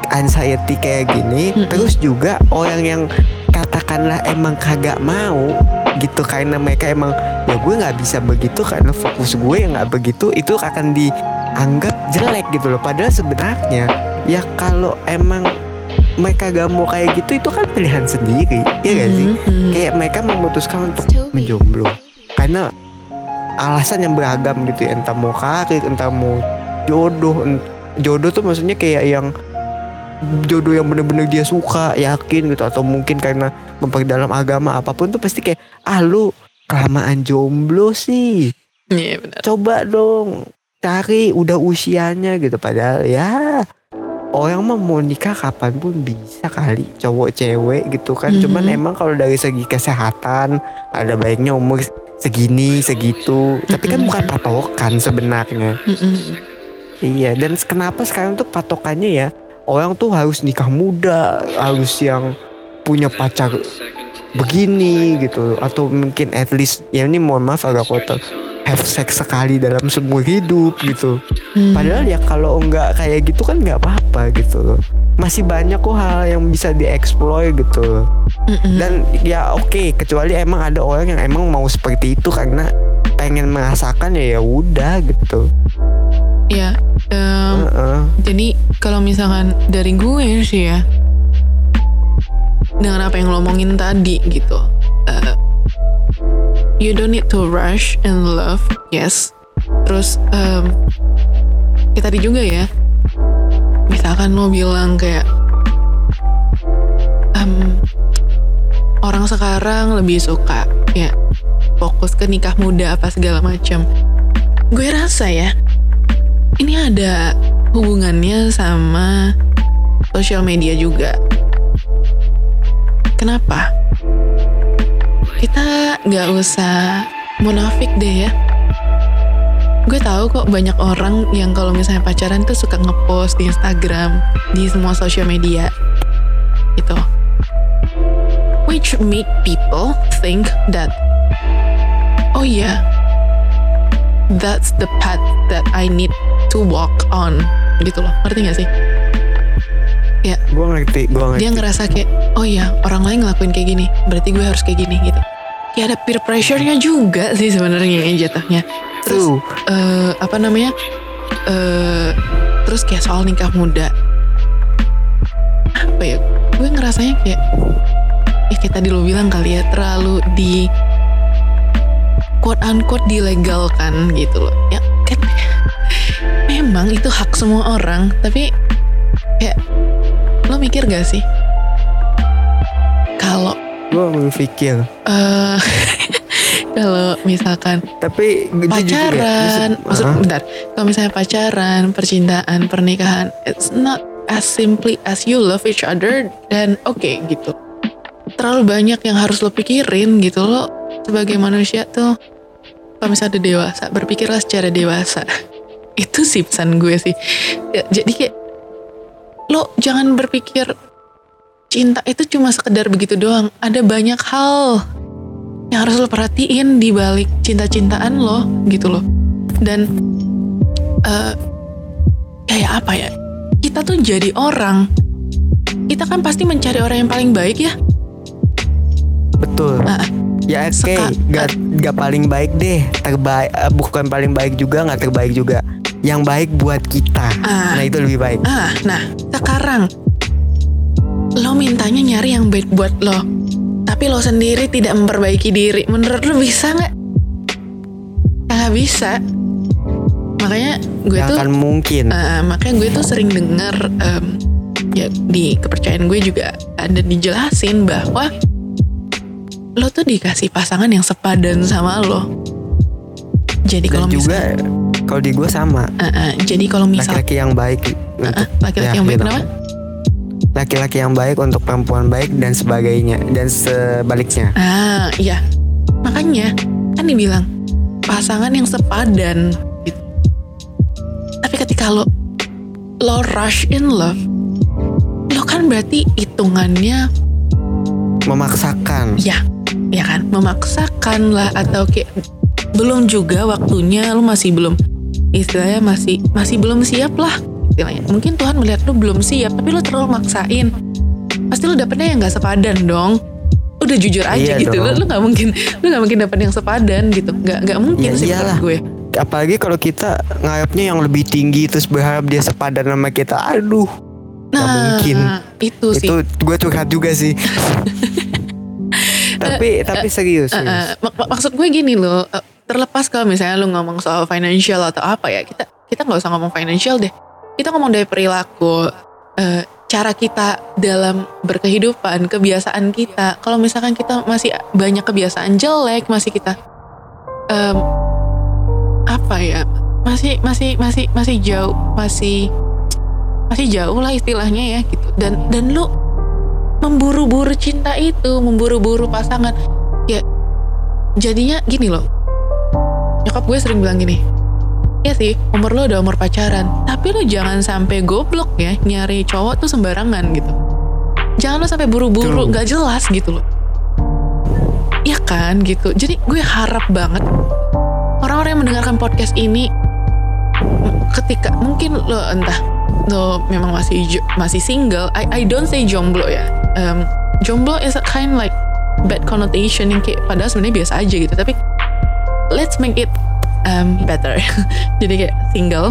anxiety kayak gini Mm-mm. terus juga orang yang katakanlah emang kagak mau gitu karena mereka emang ya gue nggak bisa begitu karena fokus gue yang nggak begitu itu akan dianggap jelek gitu loh padahal sebenarnya ya kalau emang mereka gak mau kayak gitu itu kan pilihan sendiri ya gak sih Mhm. kayak mereka memutuskan untuk menjomblo karena alasan yang beragam gitu ya. Entah mau karir entah mau jodoh jodoh tuh maksudnya kayak yang jodoh yang bener-bener dia suka yakin gitu. Atau mungkin karena memperdalam agama apa pun tuh pasti kayak ah lu kelamaan jomblo sih. Iya benar. coba dong cari udah usianya gitu. Padahal ya orang mah mau nikah kapan pun bisa kali. Cowok cewek gitu kan. Cuman Mhm. emang kalau dari segi kesehatan ada baiknya umur segini segitu. Tapi kan bukan patokan sebenarnya. Iya dan kenapa sekarang tuh patokannya ya? Orang tuh harus nikah muda harus yang punya pacar begini gitu. Atau mungkin at least ya ini mohon maaf agak kotor. Have sex sekali dalam seumur hidup gitu. Hmm. padahal ya kalau nggak kayak gitu kan nggak apa-apa gitu loh. Masih banyak kok hal yang bisa dieksplor gitu loh. Dan ya oke kecuali emang ada orang yang emang mau seperti itu karena pengen merasakan ya ya udah gitu. Ya em, Heeh. jadi kalau misalkan dari gue sih ya dengan apa yang lo omongin tadi gitu. Eh, you don't need to rush in love yes. Terus em, kayak tadi juga ya misalkan lo bilang kayak em, orang sekarang lebih suka ya fokus ke nikah muda apa segala macam gue rasa ya ini ada hubungannya sama sosial media juga. Kenapa? Kita nggak usah munafik deh ya. Gue tahu kok banyak orang yang kalau misalnya pacaran tuh suka ngepost di Instagram, di semua sosial media, gitu. Which make people think that, oh iya, that's the path that I need to walk on gitu loh ngerti gak sih ya. Gue ngerti gue ngerti. Dia ngerasa kayak oh ya orang lain ngelakuin kayak gini berarti gue harus kayak gini gitu. Kayak ada peer pressure-nya juga sih sebenarnya ya jatuhnya. Terus Tuh. eh, apa namanya eh terus kayak soal nikah muda. Apa ya gue ngerasanya kayak ya kayak tadi lo bilang kali ya terlalu di quote unquote dilegalkan gitu loh. Ya kan memang itu hak semua orang tapi lo mikir gak sih? Kalau gue berpikir eh kalau misalkan tapi ya, pacaran jujur- maksud Hah? bentar. Kalau misalnya pacaran percintaan pernikahan it's not as simply as you love each other dan oke gitu. Terlalu banyak yang harus lo pikirin gitu lo. Sebagai manusia tuh kalau misalnya udah dewasa berpikirlah secara dewasa. Itu sih pesan gue sih. Ya, jadi kayak lo jangan berpikir cinta itu cuma sekedar begitu doang. Ada banyak hal yang harus lo perhatiin di balik cinta-cintaan lo gitu loh. Dan eh kayak apa ya? Kita tuh jadi orang kita kan pasti mencari orang yang paling baik ya. Betul. Ah, ya oke. Seka- gak, gak paling baik deh. Terbaik eh, bukan paling baik juga nggak terbaik juga yang baik buat kita. Ah. nah itu lebih baik. Ah nah sekarang lo mintanya nyari yang baik buat lo tapi lo sendiri tidak memperbaiki diri. Menurut lo bisa nggak? Nggak bisa. Makanya gue Gak tuh akan mungkin. Uh, makanya gue tuh sering denger um, ya di kepercayaan gue juga ada dijelasin bahwa lo tuh dikasih pasangan yang sepadan sama lo. Jadi kalau juga misal, kalau di gue sama uh, uh, jadi kalau misal laki-laki yang baik uh, untuk laki-laki ya, yang baik gitu. kenapa? laki-laki yang baik untuk perempuan baik dan sebagainya dan sebaliknya Ah, iya. Makanya kan dibilang pasangan yang sepadan. gitu. Tapi ketika lo lo rush in love, lo kan berarti hitungannya memaksakan ya, ya kan, memaksakan lah atau kayak belum juga waktunya lo masih belum istilahnya masih masih belum siap lah istilahnya. Mungkin Tuhan melihat lo belum siap, tapi lo terlalu maksain. Pasti lo dapetnya yang nggak sepadan dong. Udah jujur aja Iya gitu, dong. lo nggak mungkin lo nggak mungkin dapet yang sepadan gitu, nggak nggak mungkin Ya sih iyalah. gue. apalagi kalau kita ngarepnya yang lebih tinggi terus berharap dia sepadan sama kita aduh Nggak mungkin. Nah, itu sih. itu gue curhat juga sih tapi tapi serius, Eh, serius. eh, mak- mak- maksud gue gini loh, eh, terlepas kalau misalnya lu ngomong soal financial atau apa ya, kita kita nggak usah ngomong financial deh. Kita ngomong dari perilaku, eh, cara kita dalam berkehidupan, kebiasaan kita. Kalau misalkan kita masih banyak kebiasaan jelek, masih kita em, apa ya, masih masih masih masih jauh, masih masih jauh lah istilahnya ya gitu. Dan dan lu memburu-buru cinta itu, memburu-buru pasangan. Ya jadinya gini loh. Nyokap gue sering bilang gini. Ya sih, umur lo udah umur pacaran, tapi lo jangan sampai goblok ya nyari cowok tuh sembarangan gitu. Jangan lo sampai buru-buru, nggak jelas gitu loh. Ya kan gitu. Jadi gue harap banget orang-orang yang mendengarkan podcast ini ketika mungkin lo entah lo memang masih masih single I I don't say jomblo ya um, jomblo is a kind like bad connotation yang kayak padahal sebenarnya biasa aja gitu tapi let's make it um, better. Jadi kayak single.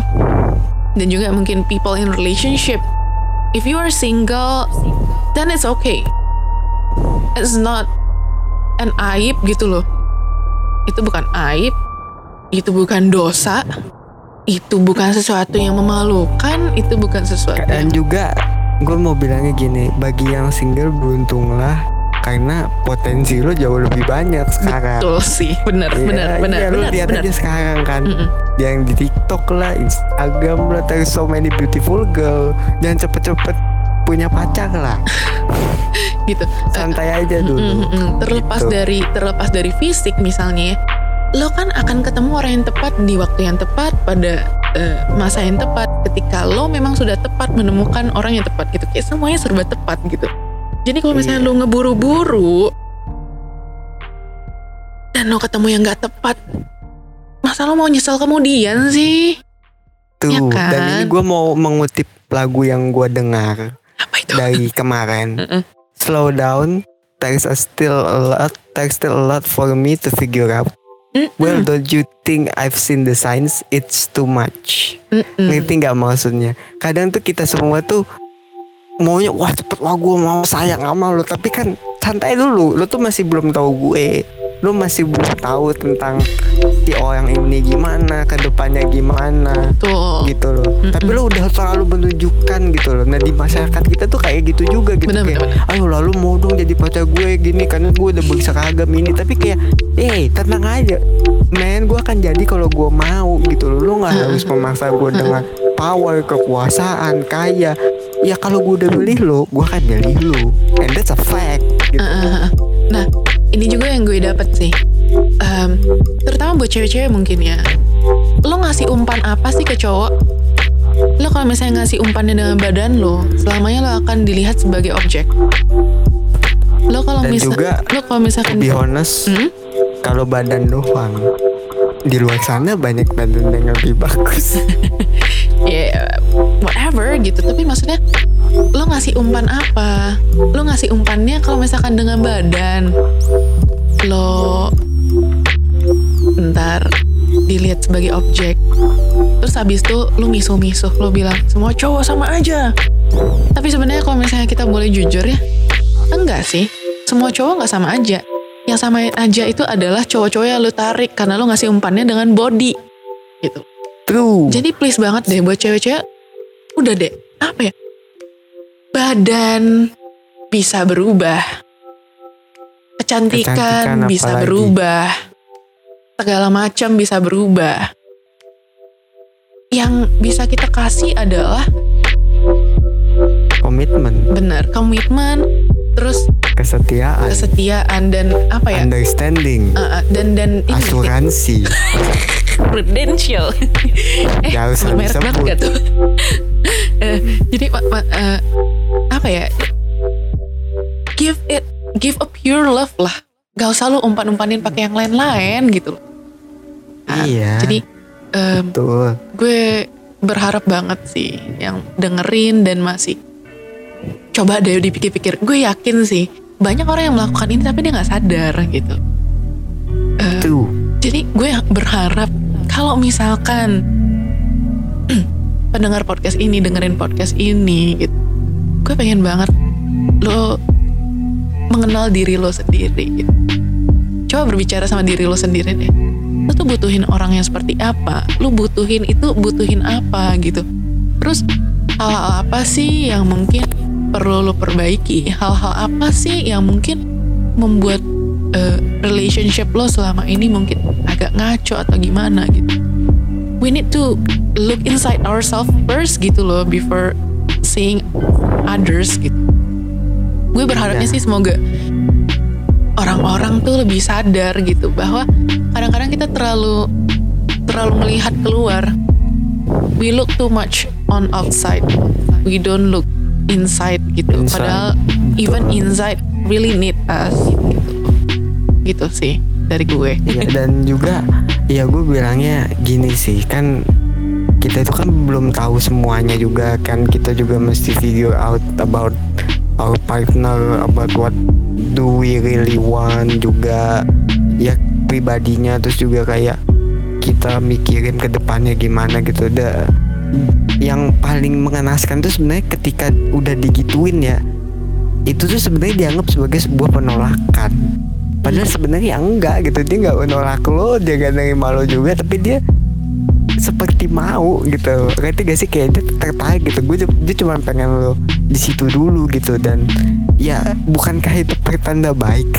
Dan juga mungkin people in relationship. If you are single then it's okay. It's not an aib gitu loh. Itu bukan aib. Itu bukan dosa. Itu bukan sesuatu yang memalukan. Itu bukan sesuatu dan yang juga gue mau bilangnya gini bagi yang single beruntunglah karena potensi lo jauh lebih banyak sekarang. Betul sih benar Iya, benar benar iya, lo benar lihat benar. aja sekarang kan. Mm-mm. yang di TikTok lah Instagram lah there's so many beautiful girl. Jangan cepet-cepet punya pacar lah. Gitu. Santai aja Mm, dulu. mm, mm. terlepas Gitu. dari terlepas dari fisik misalnya ya, lo kan akan ketemu orang yang tepat di waktu yang tepat pada eh, masa yang tepat. Ketika lo memang sudah tepat menemukan orang yang tepat gitu kayak semuanya serba tepat gitu jadi kalau misalnya Iya. lo ngeburu-buru dan lo ketemu yang gak tepat masa lo mau nyesel kemudian sih Tuh, Ya kan? dan ini gue mau mengutip lagu yang gue dengar apa itu dari kemarin. Slow down, there's a still a lot, there's still a lot for me to figure out. Mm-mm. Well, don't you think I've seen the signs? It's too much. Mm-mm. Ngerti nggak maksudnya? Kadang tuh kita semua tuh maunya wah cepet lah gue mau sayang sama lo, tapi kan santai dulu. Lo tuh masih belum tahu gue. Lo masih belum tahu tentang si orang ini gimana, ke depannya gimana tuh gitu loh. Mm-mm. Tapi lo udah selalu menunjukkan gitu loh. Nah di masyarakat kita tuh kayak gitu juga gitu Bener, kayak, bener, ayo lalu mau dong jadi pacar gue gini karena gue udah berseragam ini. Tapi kayak, eh tenang aja, men gue akan jadi kalau gue mau gitu loh. Lo nggak harus memaksa gue dengan power, kekuasaan, kaya. Ya kalau gue udah milih lo, gue akan milih lo. And that's a fact. Gitu. Uh, Nah, ini juga yang gue dapet sih. Em, terutama buat cewek-cewek mungkin ya. Lo ngasih umpan apa sih ke cowok? Lo kalau misalnya ngasih umpannya dengan badan lo, selamanya lo akan dilihat sebagai objek. Lo kalau Dan misal, juga, lo kalau misalkan, be honest, Hmm? kalau badan doang di luar sana banyak badan yang lebih bagus. ya whatever gitu. Tapi maksudnya lo ngasih umpan apa? Lo ngasih umpannya kalau misalkan dengan badan, lo ntar dilihat sebagai objek. Terus habis itu lo misuh-misuh, lo bilang semua cowok sama aja. Tapi sebenarnya kalau misalnya kita boleh jujur ya, enggak sih. Semua cowok nggak sama aja. Yang sama aja itu adalah cowok-cowok yang lo tarik karena lo ngasih umpannya dengan body. Gitu. True. Jadi please banget deh buat cewek-cewek, udah deh, apa ya? Badan bisa berubah. Kecantikan, Kecantikan bisa apalagi. berubah. Segala macam bisa berubah. Yang bisa kita kasih adalah komitmen, benar komitmen, terus kesetiaan, kesetiaan dan apa ya? understanding, Uh, uh, dan dan ini asuransi. prudential. eh, Gak usah banget tuh? Eh, jadi ma- ma- eh, apa ya? Give it, give a pure love lah. Gak usah lu umpan-umpanin pakai yang lain-lain gitu. loh. Nah, Iya. Jadi Betul. gue berharap banget sih yang dengerin dan masih coba deh dipikir-pikir. Gue yakin sih banyak orang yang melakukan ini tapi dia nggak sadar gitu. Tuh. jadi gue berharap kalau misalkan pendengar podcast ini dengerin podcast ini gitu, gue pengen banget lo mengenal diri lo sendiri. Coba berbicara sama diri lo sendiri deh. Lo tuh butuhin orang yang seperti apa? Lo butuhin itu butuhin apa gitu. Terus hal-hal apa sih yang mungkin perlu lo perbaiki? Hal-hal apa sih yang mungkin membuat eh, relationship lo selama ini mungkin agak ngaco atau gimana gitu. We need to look inside ourselves first gitu loh before seeing others gitu. Gue berharapnya Iya. sih semoga orang-orang tuh lebih sadar gitu bahwa kadang-kadang kita terlalu terlalu melihat keluar. We look too much on outside. We don't look inside gitu. Inside. Padahal even inside really need us gitu. Gitu sih dari gue. Iya dan juga ya gue bilangnya gini sih kan kita itu kan belum tahu semuanya juga kan. Kita juga mesti figure out about our partner about what do we really want juga. Ya pribadinya terus juga kayak kita mikirin ke depannya gimana gitu. Udah yang paling mengenaskan tuh sebenarnya ketika udah digituin ya itu tuh sebenarnya dianggap sebagai sebuah penolakan. Padahal sebenarnya enggak gitu. Dia nggak menolak lo dia gak nerima lo juga tapi dia seperti mau gitu. Ngerti gak sih? Kayak dia tertarik gitu. Gue dia cuma pengen lo di situ dulu gitu. Dan ya bukankah itu pertanda baik?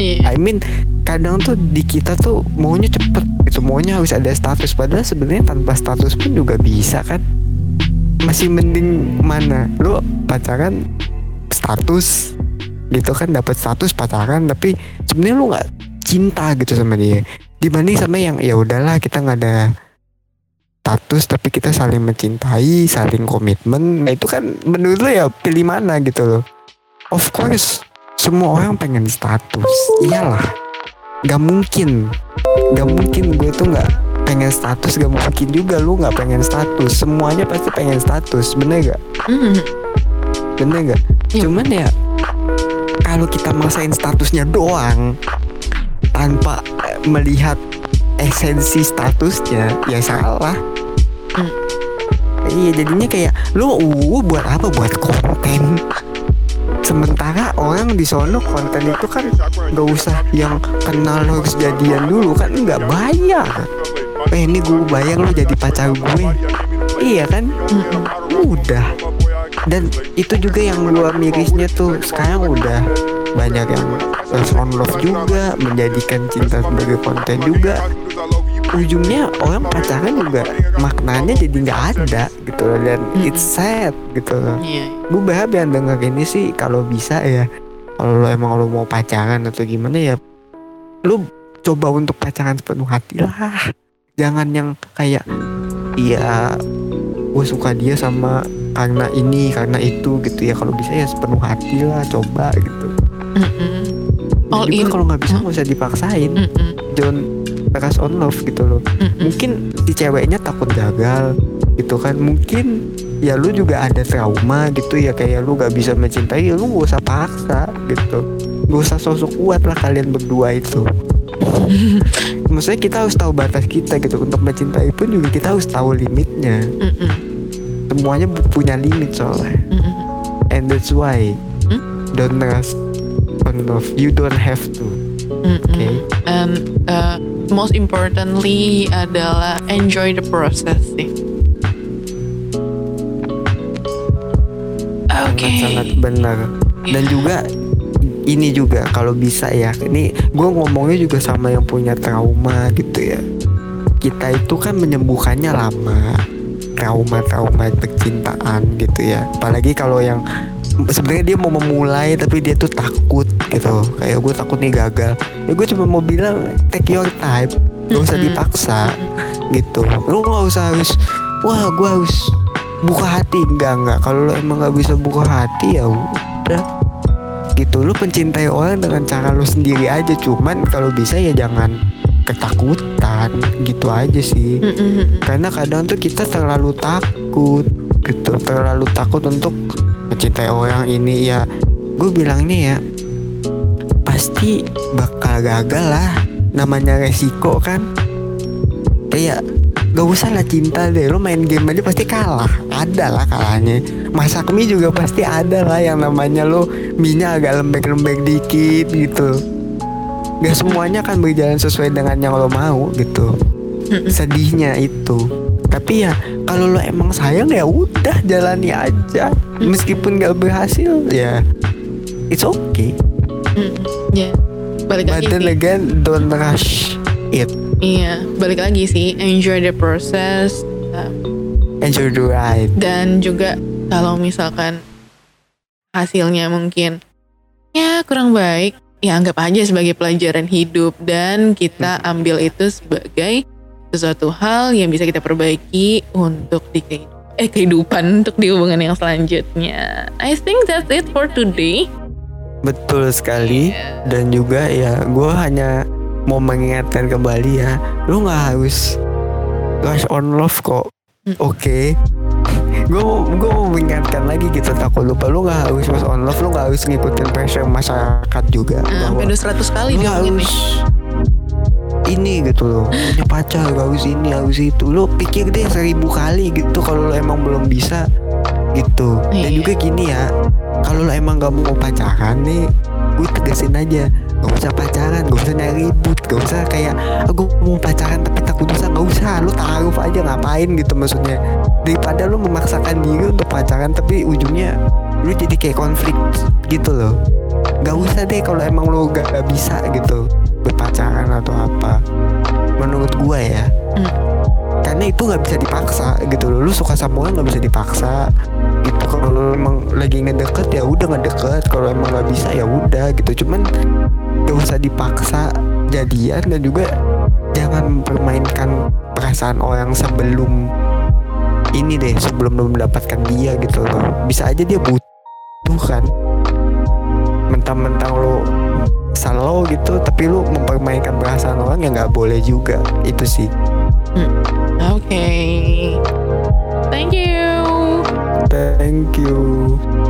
Iya. I mean kadang tuh di kita tuh maunya cepet gitu. Maunya harus ada status. Padahal sebenarnya tanpa status pun juga bisa kan. Masih mending mana? Lu pacaran status gitu kan. Dapat status pacaran. Tapi sebenarnya lu nggak cinta gitu sama dia. Dibanding sama yang ya udahlah kita nggak ada status tapi kita saling mencintai saling komitmen. Nah itu kan menurut lu ya pilih mana gitu loh. Of course semua orang pengen status. Iyalah. Gak mungkin. Gak mungkin gue tuh nggak pengen status. Gak mungkin juga lu nggak pengen status. Semuanya pasti pengen status. Bener gak? Hmm. bener gak? Iya. cuman ya kalau kita maksain statusnya doang tanpa melihat esensi statusnya ya salah Hmm. iya jadinya kayak lu uh buat apa? Buat konten. Sementara orang di sono konten itu kan gak usah yang kenal harus jadian dulu kan nggak bayar. Eh ini gue bayar lo jadi pacar gue. Iya kan? Mm-mm. udah. Dan itu juga yang luar mirisnya tuh sekarang udah banyak yang first on love juga menjadikan cinta sebagai konten juga ujungnya orang pacaran juga maknanya jadi nggak ada gitu loh dan Mm-mm. it's sad gitu loh Iya. gue berharap yang denger ini sih kalau bisa ya kalau lo emang lo mau pacaran atau gimana ya lu coba untuk pacaran sepenuh hati lah jangan yang kayak iya gue suka dia sama karena ini karena itu gitu ya kalau bisa ya sepenuh hati lah coba gitu Mm-mm. Dan All in. kalau nggak bisa nggak usah dipaksain Mm-mm. jangan teras on love gitu loh. Mm-mm. mungkin si ceweknya takut gagal gitu kan. Mungkin ya lu juga ada trauma gitu ya. Kayak lu gak bisa mencintai ya lu gak usah paksa gitu. Gak usah sosok kuat lah kalian berdua itu. Maksudnya kita harus tahu batas kita gitu. Untuk mencintai pun juga kita harus tahu limitnya. Mm-mm. semuanya punya limit soalnya. Mm-mm. and that's why Hmm? don't trust on love. You don't have to Mm-mm. Oke. And uh, most importantly adalah enjoy the process sih. Oke. sangat benar dan Iya. juga ini juga kalau bisa ya ini gue ngomongnya juga sama yang punya trauma gitu ya kita itu kan menyembuhkannya lama trauma-trauma percintaan gitu ya apalagi kalau yang sebenarnya dia mau memulai tapi dia tuh takut gitu. Kayak gue takut nih gagal. Ya gue cuma mau bilang take your time. Gak usah dipaksa gitu. Lu nggak usah harus wah gue harus buka hati. Enggak enggak kalau lu emang nggak bisa buka hati ya udah. Gitu. Lu mencintai orang dengan cara lu sendiri aja. Cuman kalau bisa ya jangan ketakutan. Gitu aja sih. Karena kadang tuh kita terlalu takut gitu. Terlalu takut untuk mencintai orang ini ya. Gue bilangnya ya pasti bakal gagal lah. Namanya resiko kan? Kayak gak usah lah cinta deh. Lo main game aja pasti kalah. Ada lah kalahnya. Masak mie juga pasti ada lah yang namanya lo minyak agak lembek-lembek dikit gitu. Gak semuanya kan berjalan sesuai dengan yang lo mau gitu. Sedihnya itu. Tapi ya kalau lo emang sayang ya udah jalani aja meskipun gak berhasil ya it's okay Mm-mm. Ya. Balik but lagi then sih. again don't rush it Iya, balik lagi sih enjoy the process uh, enjoy the ride dan juga kalau misalkan hasilnya mungkin ya kurang baik, ya anggap aja sebagai pelajaran hidup dan kita ambil itu sebagai sesuatu hal yang bisa kita perbaiki untuk di kehidupan, eh kehidupan untuk di hubungan yang selanjutnya. I think that's it for today. betul sekali dan juga ya gue hanya mau mengingatkan kembali ya lu nggak harus rush on love kok Hmm. oke gue gue mau mengingatkan lagi gitu takut lupa lu nggak harus rush on love lu nggak harus ngikutin pressure masyarakat juga Nah, sampai 200 kali diomongin nih. Ini gitu loh. Punya pacar harus ini harus itu. Lu pikir deh seribu kali gitu kalau lu emang belum bisa gitu. Dan Iya. juga gini ya kalau lu emang gak mau pacaran nih gue tegasin aja. Gak usah pacaran gak usah nyari ribut gak usah kayak aku mau pacaran tapi takut dosa. Gak usah lu taruh aja ngapain gitu maksudnya. Daripada lu memaksakan diri untuk pacaran tapi ujungnya lu jadi kayak konflik gitu loh. Gak usah deh kalau emang lu gak, gak bisa gitu atau apa? Menurut gua ya. Hmm. karena itu nggak bisa dipaksa gitu loh. Lu suka sama orang nggak bisa dipaksa gitu. Kalau lu emang lagi ngedeket ya udah ngedeket. Kalau emang nggak bisa ya udah gitu. Cuman gak usah dipaksa jadian dan juga jangan mempermainkan perasaan orang sebelum ini deh sebelum lu mendapatkan dia gitu loh. Bisa aja dia butuh kan. Mentang-mentang lo perasaan lo gitu tapi lu mempermainkan perasaan orang ya nggak boleh juga itu sih Oke. Thank you. thank you